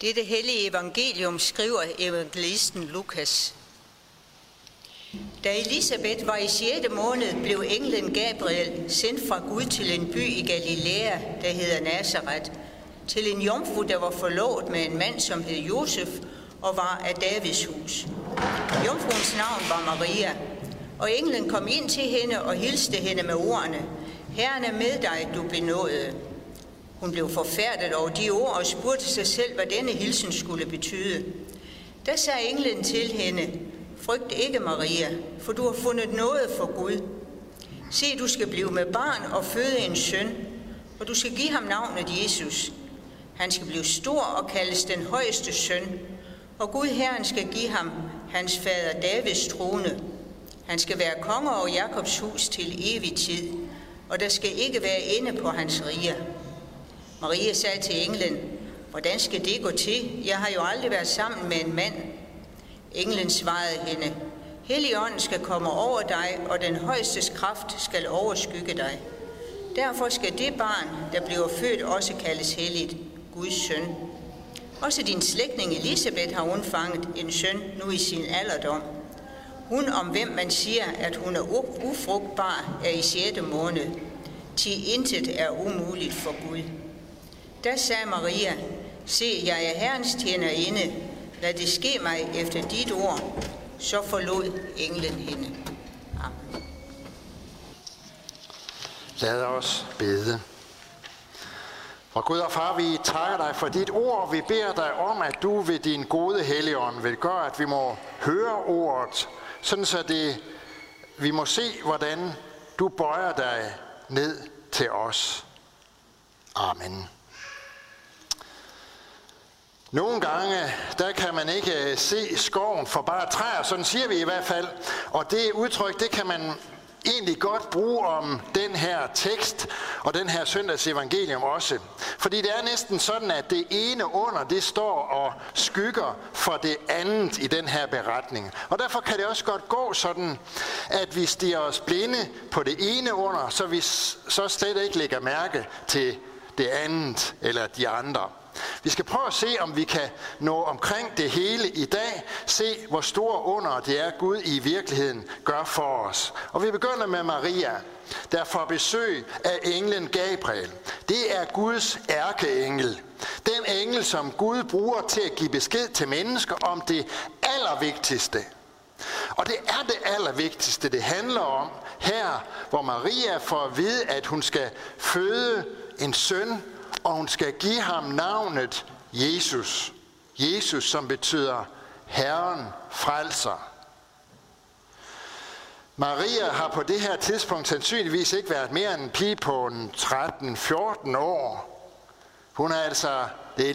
Dette hellige evangelium skriver evangelisten Lukas. Da Elisabeth var i 6. måned, blev englen Gabriel sendt fra Gud til en by i Galilea, der hedder Nazareth, til en jomfru, der var forlovet med en mand, som hed Josef og var af Davids hus. Jomfruens navn var Maria, og englen kom ind til hende og hilste hende med ordene, Herren er med dig, du benåede. Hun blev forfærdet over de ord og spurgte sig selv, hvad denne hilsen skulle betyde. Da sagde englen til hende, Frygt ikke, Maria, for du har fundet noget for Gud. Se, du skal blive med barn og føde en søn, og du skal give ham navnet Jesus. Han skal blive stor og kaldes den højeste søn, og Gud Herren skal give ham hans fader Davids trone. Han skal være konge over Jakobs hus til evig tid, og der skal ikke være ende på hans riger. Maria sagde til englen, hvordan skal det gå til? Jeg har jo aldrig været sammen med en mand. Englen svarede hende, Helligånden skal komme over dig, og den højeste kraft skal overskygge dig. Derfor skal det barn, der bliver født, også kaldes helligt, Guds søn. Også din slægtning Elisabeth har undfanget en søn nu i sin alderdom. Hun, om hvem man siger, at hun er ufrugtbar, er i 6. måned. Til intet er umuligt for Gud. Da sagde Maria, se, jeg er Herrens tjenerinde, lad det ske mig efter dit ord. Så forlod englen hende. Amen. Lad os bede. Og Gud og far, vi takker dig for dit ord. Vi beder dig om, at du ved din gode helligånd vil gøre, at vi må høre ordet, sådan så det, vi må se, hvordan du bøjer dig ned til os. Amen. Nogle gange, der kan man ikke øh, se skoven for bare træer, sådan siger vi i hvert fald. Og det udtryk, det kan man egentlig godt bruge om den her tekst og den her søndags evangelium også. Fordi det er næsten sådan, at det ene under, det står og skygger for det andet i den her beretning. Og derfor kan det også godt gå sådan, at vi stiger os blinde på det ene under, så vi så slet ikke lægger mærke til det andet eller de andre. Vi skal prøve at se, om vi kan nå omkring det hele i dag. Se, hvor store under det er, Gud i virkeligheden gør for os. Og vi begynder med Maria, der får besøg af englen Gabriel. Det er Guds ærkeengel. Den engel, som Gud bruger til at give besked til mennesker om det allervigtigste. Og det er det allervigtigste, det handler om her, hvor Maria får at vide, at hun skal føde en søn, og hun skal give ham navnet Jesus. Jesus, som betyder Herren frelser. Maria har på det her tidspunkt sandsynligvis ikke været mere end en pige på en 13-14 år. Hun har altså det er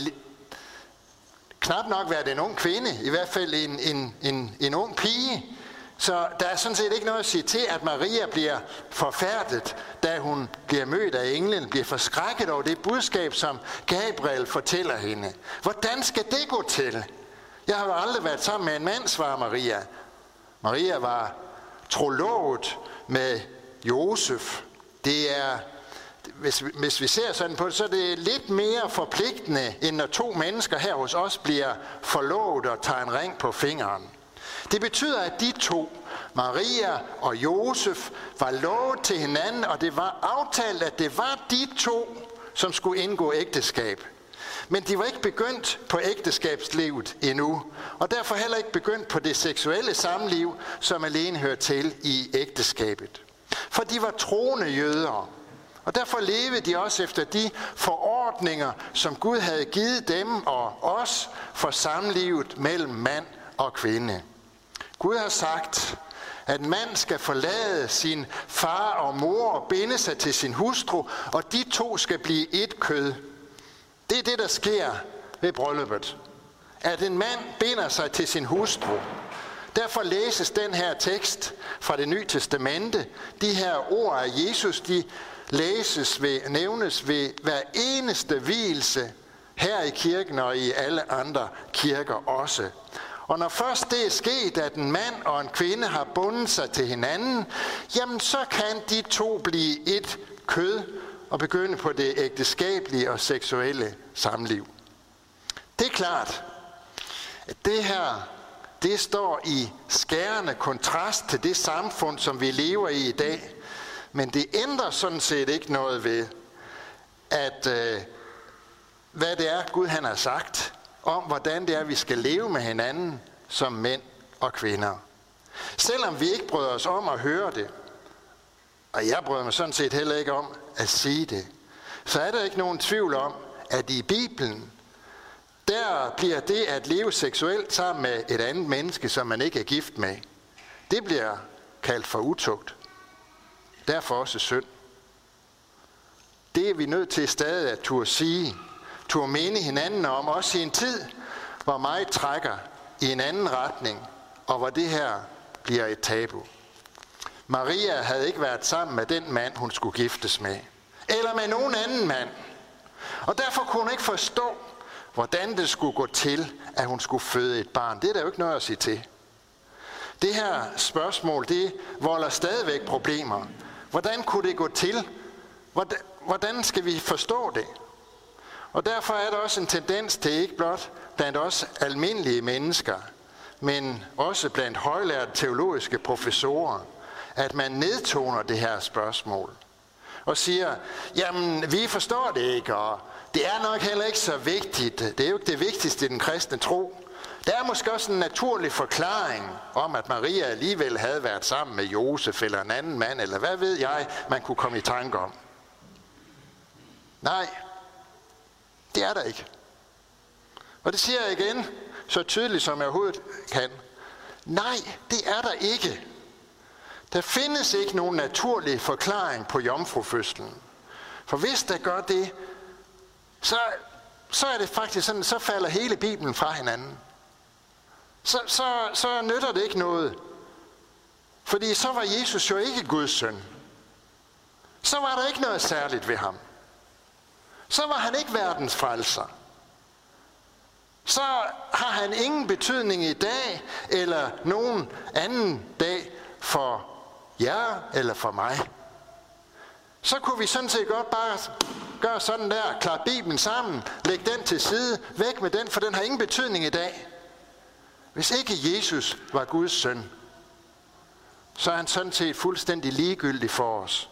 knap nok været en ung kvinde, i hvert fald en, en, en, en ung pige. Så der er sådan set ikke noget at sige til, at Maria bliver forfærdet, da hun bliver mødt af englen, bliver forskrækket over det budskab, som Gabriel fortæller hende. Hvordan skal det gå til? Jeg har jo aldrig været sammen med en mand, svarer Maria. Maria var trolovet med Josef. Det er, hvis, hvis vi ser sådan på det, så er det lidt mere forpligtende, end når to mennesker her hos os bliver forlovet og tager en ring på fingeren. Det betyder, at de to, Maria og Josef, var lovet til hinanden, og det var aftalt, at det var de to, som skulle indgå ægteskab. Men de var ikke begyndt på ægteskabslivet endnu, og derfor heller ikke begyndt på det seksuelle samliv, som alene hører til i ægteskabet. For de var troende jøder, og derfor levede de også efter de forordninger, som Gud havde givet dem og os for samlivet mellem mand og kvinde. Gud har sagt, at mand skal forlade sin far og mor og binde sig til sin hustru, og de to skal blive et kød. Det er det, der sker ved brylluppet. At en mand binder sig til sin hustru. Derfor læses den her tekst fra det nye testamente. De her ord af Jesus, de læses ved, nævnes ved hver eneste hvilelse her i kirken og i alle andre kirker også. Og når først det er sket, at en mand og en kvinde har bundet sig til hinanden, jamen så kan de to blive et kød og begynde på det ægteskabelige og seksuelle samliv. Det er klart, at det her, det står i skærende kontrast til det samfund, som vi lever i i dag. Men det ændrer sådan set ikke noget ved, at øh, hvad det er, Gud han har sagt om, hvordan det er, vi skal leve med hinanden som mænd og kvinder. Selvom vi ikke bryder os om at høre det, og jeg bryder mig sådan set heller ikke om at sige det, så er der ikke nogen tvivl om, at i Bibelen, der bliver det at leve seksuelt sammen med et andet menneske, som man ikke er gift med, det bliver kaldt for utugt. Derfor også synd. Det er vi nødt til stadig at turde sige, turde mene hinanden om, også i en tid, hvor meget trækker i en anden retning, og hvor det her bliver et tabu. Maria havde ikke været sammen med den mand, hun skulle giftes med. Eller med nogen anden mand. Og derfor kunne hun ikke forstå, hvordan det skulle gå til, at hun skulle føde et barn. Det er der jo ikke noget at sige til. Det her spørgsmål, det volder stadigvæk problemer. Hvordan kunne det gå til? Hvordan skal vi forstå det? Og derfor er der også en tendens til, ikke blot blandt os almindelige mennesker, men også blandt højlærte teologiske professorer, at man nedtoner det her spørgsmål og siger, jamen vi forstår det ikke, og det er nok heller ikke så vigtigt. Det er jo ikke det vigtigste i den kristne tro. Der er måske også en naturlig forklaring om, at Maria alligevel havde været sammen med Josef eller en anden mand, eller hvad ved jeg, man kunne komme i tanke om. Nej, det er der ikke. Og det siger jeg igen, så tydeligt som jeg overhovedet kan. Nej, det er der ikke. Der findes ikke nogen naturlig forklaring på jomfrufødslen. For hvis der gør det, så, så er det faktisk sådan, så falder hele Bibelen fra hinanden. Så, så, så nytter det ikke noget. Fordi så var Jesus jo ikke Guds søn. Så var der ikke noget særligt ved ham. Så var han ikke verdens frelser. Så har han ingen betydning i dag eller nogen anden dag for jer eller for mig. Så kunne vi sådan set godt bare gøre sådan der, klare Bibelen sammen, lægge den til side, væk med den, for den har ingen betydning i dag. Hvis ikke Jesus var Guds søn, så er han sådan set fuldstændig ligegyldig for os.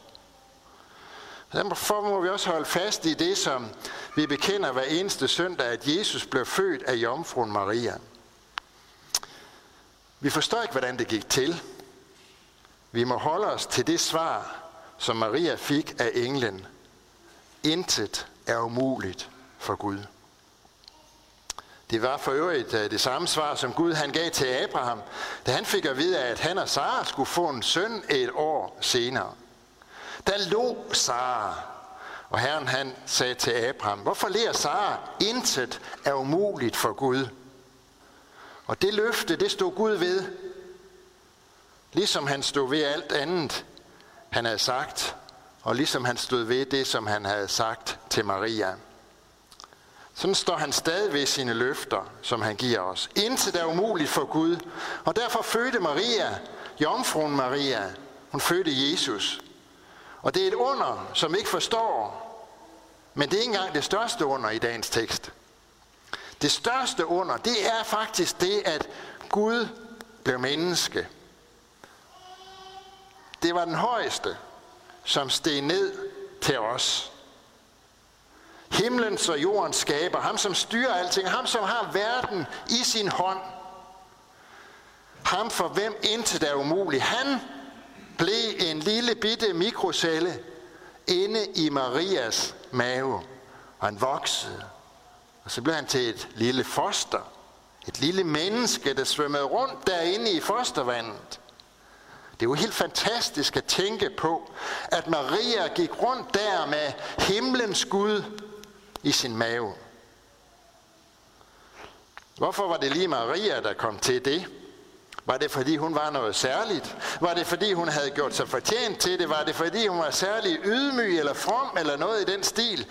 Derfor må vi også holde fast i det, som vi bekender hver eneste søndag, at Jesus blev født af jomfruen Maria. Vi forstår ikke, hvordan det gik til. Vi må holde os til det svar, som Maria fik af englen. Intet er umuligt for Gud. Det var for øvrigt øh, det samme svar, som Gud han gav til Abraham, da han fik at vide, at han og Sara skulle få en søn et år senere. Der lå Sara, og Herren han sagde til Abraham, hvorfor lærer Sara, intet er umuligt for Gud? Og det løfte, det stod Gud ved, ligesom han stod ved alt andet, han havde sagt, og ligesom han stod ved det, som han havde sagt til Maria. Sådan står han stadig ved sine løfter, som han giver os. Intet er umuligt for Gud. Og derfor fødte Maria, jomfruen Maria, hun fødte Jesus. Og det er et under, som ikke forstår, men det er ikke engang det største under i dagens tekst. Det største under, det er faktisk det, at Gud blev menneske. Det var den højeste, som steg ned til os. Himlens og jordens skaber, ham som styrer alting, ham som har verden i sin hånd. Ham for hvem intet er umuligt. Han blev en lille bitte mikrocelle inde i Marias mave. Og han voksede. Og så blev han til et lille foster. Et lille menneske, der svømmede rundt derinde i fostervandet. Det er jo helt fantastisk at tænke på, at Maria gik rundt der med himlens Gud i sin mave. Hvorfor var det lige Maria, der kom til det? Var det fordi hun var noget særligt? Var det fordi hun havde gjort sig fortjent til det? Var det fordi hun var særlig ydmyg eller from eller noget i den stil?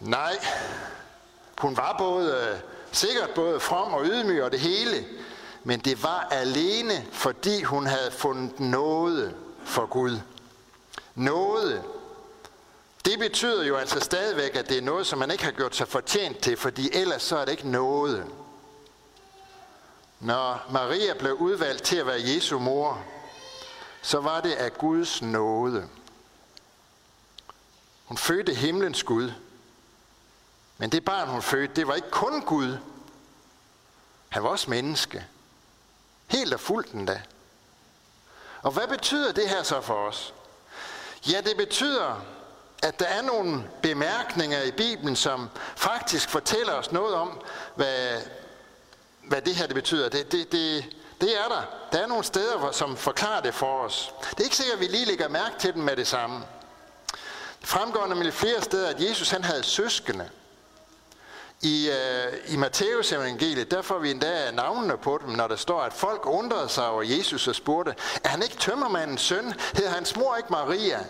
Nej, hun var både, øh, sikkert både from og ydmyg og det hele. Men det var alene, fordi hun havde fundet noget for Gud. Noget, Det betyder jo altså stadigvæk, at det er noget, som man ikke har gjort sig fortjent til, fordi ellers så er det ikke noget. Når Maria blev udvalgt til at være Jesu mor, så var det af Guds nåde. Hun fødte himlens Gud. Men det barn, hun fødte, det var ikke kun Gud. Han var også menneske. Helt og fuldt endda. Og hvad betyder det her så for os? Ja, det betyder, at der er nogle bemærkninger i Bibelen, som faktisk fortæller os noget om, hvad, hvad det her det betyder. Det, det, det, det er der. Der er nogle steder, som forklarer det for os. Det er ikke sikkert, at vi lige lægger mærke til dem med det samme. Det fremgår nemlig flere steder, at Jesus han havde søskende. I, øh, i Matteus evangeliet, der får vi endda navnene på dem, når der står, at folk undrede sig over Jesus og spurgte, er han ikke tømmermandens søn? Hed hans mor ikke Maria?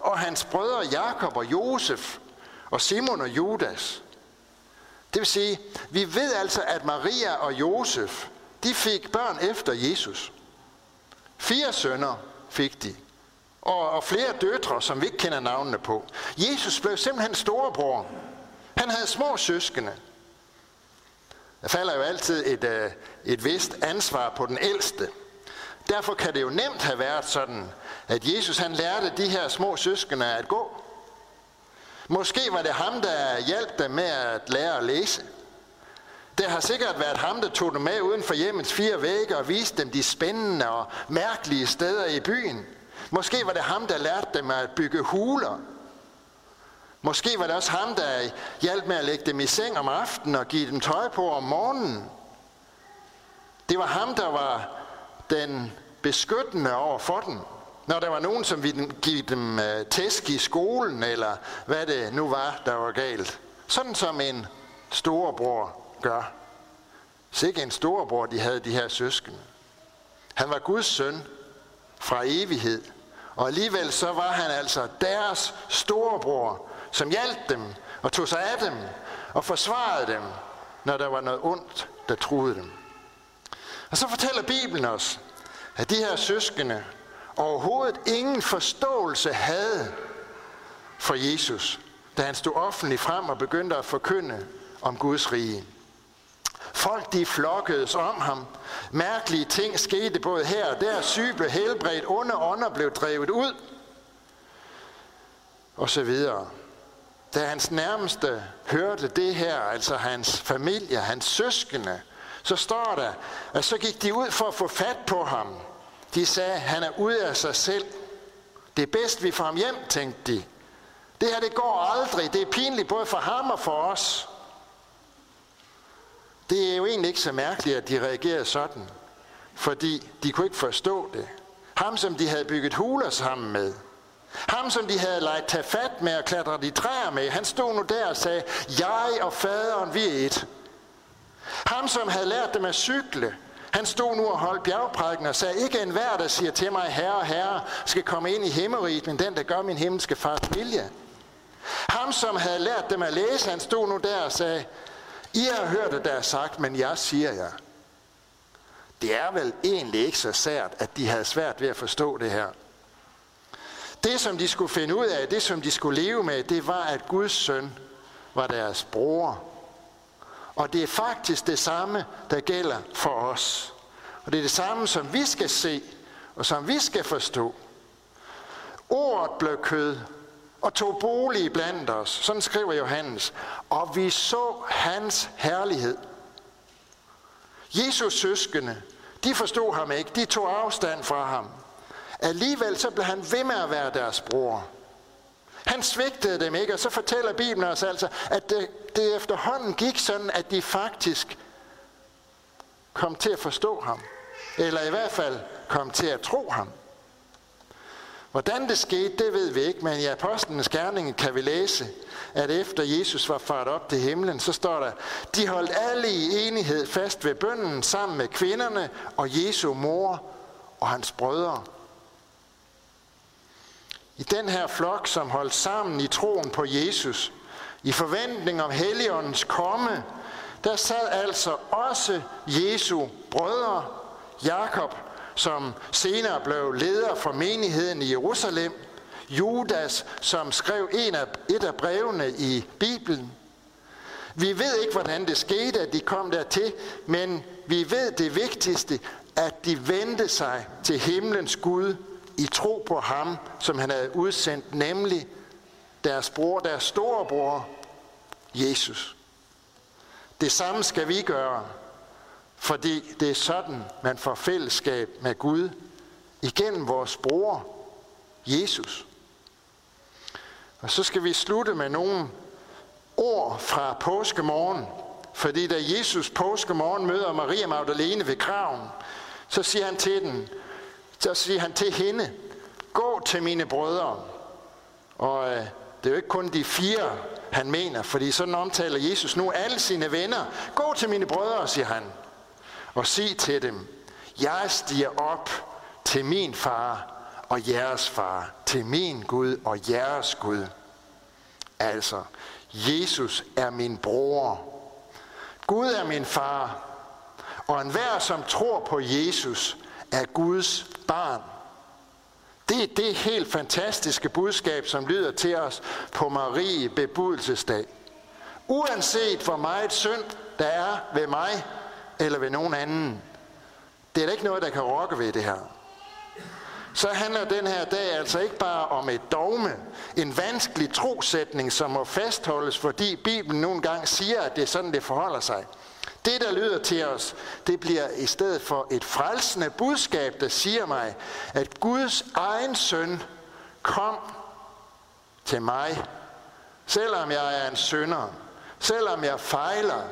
Og hans brødre Jakob og Josef og Simon og Judas? Det vil sige, vi ved altså, at Maria og Josef, de fik børn efter Jesus. Fire sønner fik de. Og, og flere døtre, som vi ikke kender navnene på. Jesus blev simpelthen storebror. Han havde små søskende. Der falder jo altid et, øh, et vist ansvar på den ældste. Derfor kan det jo nemt have været sådan, at Jesus han lærte de her små søskende at gå. Måske var det ham, der hjalp dem med at lære at læse. Det har sikkert været ham, der tog dem med uden for hjemmets fire vægge og viste dem de spændende og mærkelige steder i byen. Måske var det ham, der lærte dem at bygge huler. Måske var det også ham, der hjalp med at lægge dem i seng om aftenen og give dem tøj på om morgenen. Det var ham, der var den beskyttende over for dem. Når der var nogen, som ville give dem øh, tæsk i skolen, eller hvad det nu var, der var galt. Sådan som en storebror gør. Sikke en storebror, de havde de her søskende. Han var Guds søn fra evighed. Og alligevel så var han altså deres storebror, som hjalp dem og tog sig af dem og forsvarede dem, når der var noget ondt, der truede dem. Og så fortæller Bibelen os, at de her søskende overhovedet ingen forståelse havde for Jesus, da han stod offentligt frem og begyndte at forkynde om Guds rige. Folk de flokkedes om ham. Mærkelige ting skete både her og der. Syge blev helbredt, onde ånder blev drevet ud. Og så videre. Da hans nærmeste hørte det her, altså hans familie, hans søskende, så står der, at så gik de ud for at få fat på ham. De sagde, han er ude af sig selv. Det er bedst, vi får ham hjem, tænkte de. Det her, det går aldrig. Det er pinligt både for ham og for os. Det er jo egentlig ikke så mærkeligt, at de reagerede sådan. Fordi de kunne ikke forstå det. Ham, som de havde bygget huler sammen med. Ham, som de havde leget tage fat med og klatre de træer med. Han stod nu der og sagde, jeg og faderen, vi er et. Ham, som havde lært dem at cykle, han stod nu og holdt bjergprædiken og sagde, ikke en hver, der siger til mig, herre, herre, skal komme ind i himmeriget, men den, der gør min himmelske fars vilje. Ham, som havde lært dem at læse, han stod nu der og sagde, I har hørt det, der er sagt, men jeg siger jer. Det er vel egentlig ikke så sært, at de havde svært ved at forstå det her. Det, som de skulle finde ud af, det, som de skulle leve med, det var, at Guds søn var deres bror. Og det er faktisk det samme, der gælder for os. Og det er det samme, som vi skal se, og som vi skal forstå. Ordet blev kød og tog bolig blandt os. Sådan skriver Johannes. Og vi så hans herlighed. Jesus søskende, de forstod ham ikke. De tog afstand fra ham. Alligevel så blev han ved med at være deres bror. Han svigtede dem ikke, og så fortæller Bibelen os altså, at det, det efterhånden gik sådan, at de faktisk kom til at forstå ham. Eller i hvert fald kom til at tro ham. Hvordan det skete, det ved vi ikke, men i Apostlenes Gerning kan vi læse, at efter Jesus var faret op til himlen, så står der, de holdt alle i enighed fast ved bønden sammen med kvinderne og Jesu mor og hans brødre. I den her flok, som holdt sammen i troen på Jesus, i forventning om Helligåndens komme, der sad altså også Jesu brødre, Jakob, som senere blev leder for menigheden i Jerusalem, Judas, som skrev en af, et af brevene i Bibelen. Vi ved ikke, hvordan det skete, at de kom dertil, men vi ved det vigtigste, at de vendte sig til himlens Gud i tro på ham, som han havde udsendt, nemlig deres bror, deres storebror, Jesus. Det samme skal vi gøre, fordi det er sådan, man får fællesskab med Gud igennem vores bror, Jesus. Og så skal vi slutte med nogle ord fra påskemorgen. Fordi da Jesus påskemorgen møder Maria Magdalene ved graven, så siger han til den, så siger han til hende, gå til mine brødre. Og øh, det er jo ikke kun de fire, han mener, fordi sådan omtaler Jesus nu alle sine venner. Gå til mine brødre, siger han, og sig til dem, jeg stiger op til min far og jeres far, til min Gud og jeres Gud. Altså, Jesus er min bror. Gud er min far. Og enhver, som tror på Jesus, er Guds barn. Det er det helt fantastiske budskab, som lyder til os på Marie bebudelsesdag. Uanset hvor meget synd der er ved mig eller ved nogen anden, det er da ikke noget, der kan rokke ved det her så handler den her dag altså ikke bare om et dogme, en vanskelig trosætning, som må fastholdes, fordi Bibelen nogle gange siger, at det er sådan, det forholder sig. Det, der lyder til os, det bliver i stedet for et frelsende budskab, der siger mig, at Guds egen søn kom til mig, selvom jeg er en synder, selvom jeg fejler,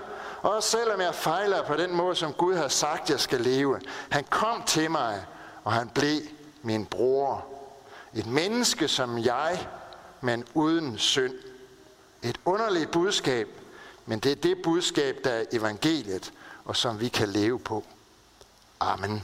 og selvom jeg fejler på den måde, som Gud har sagt, jeg skal leve. Han kom til mig, og han blev min bror. Et menneske som jeg, men uden synd. Et underligt budskab, men det er det budskab, der er evangeliet, og som vi kan leve på. Amen.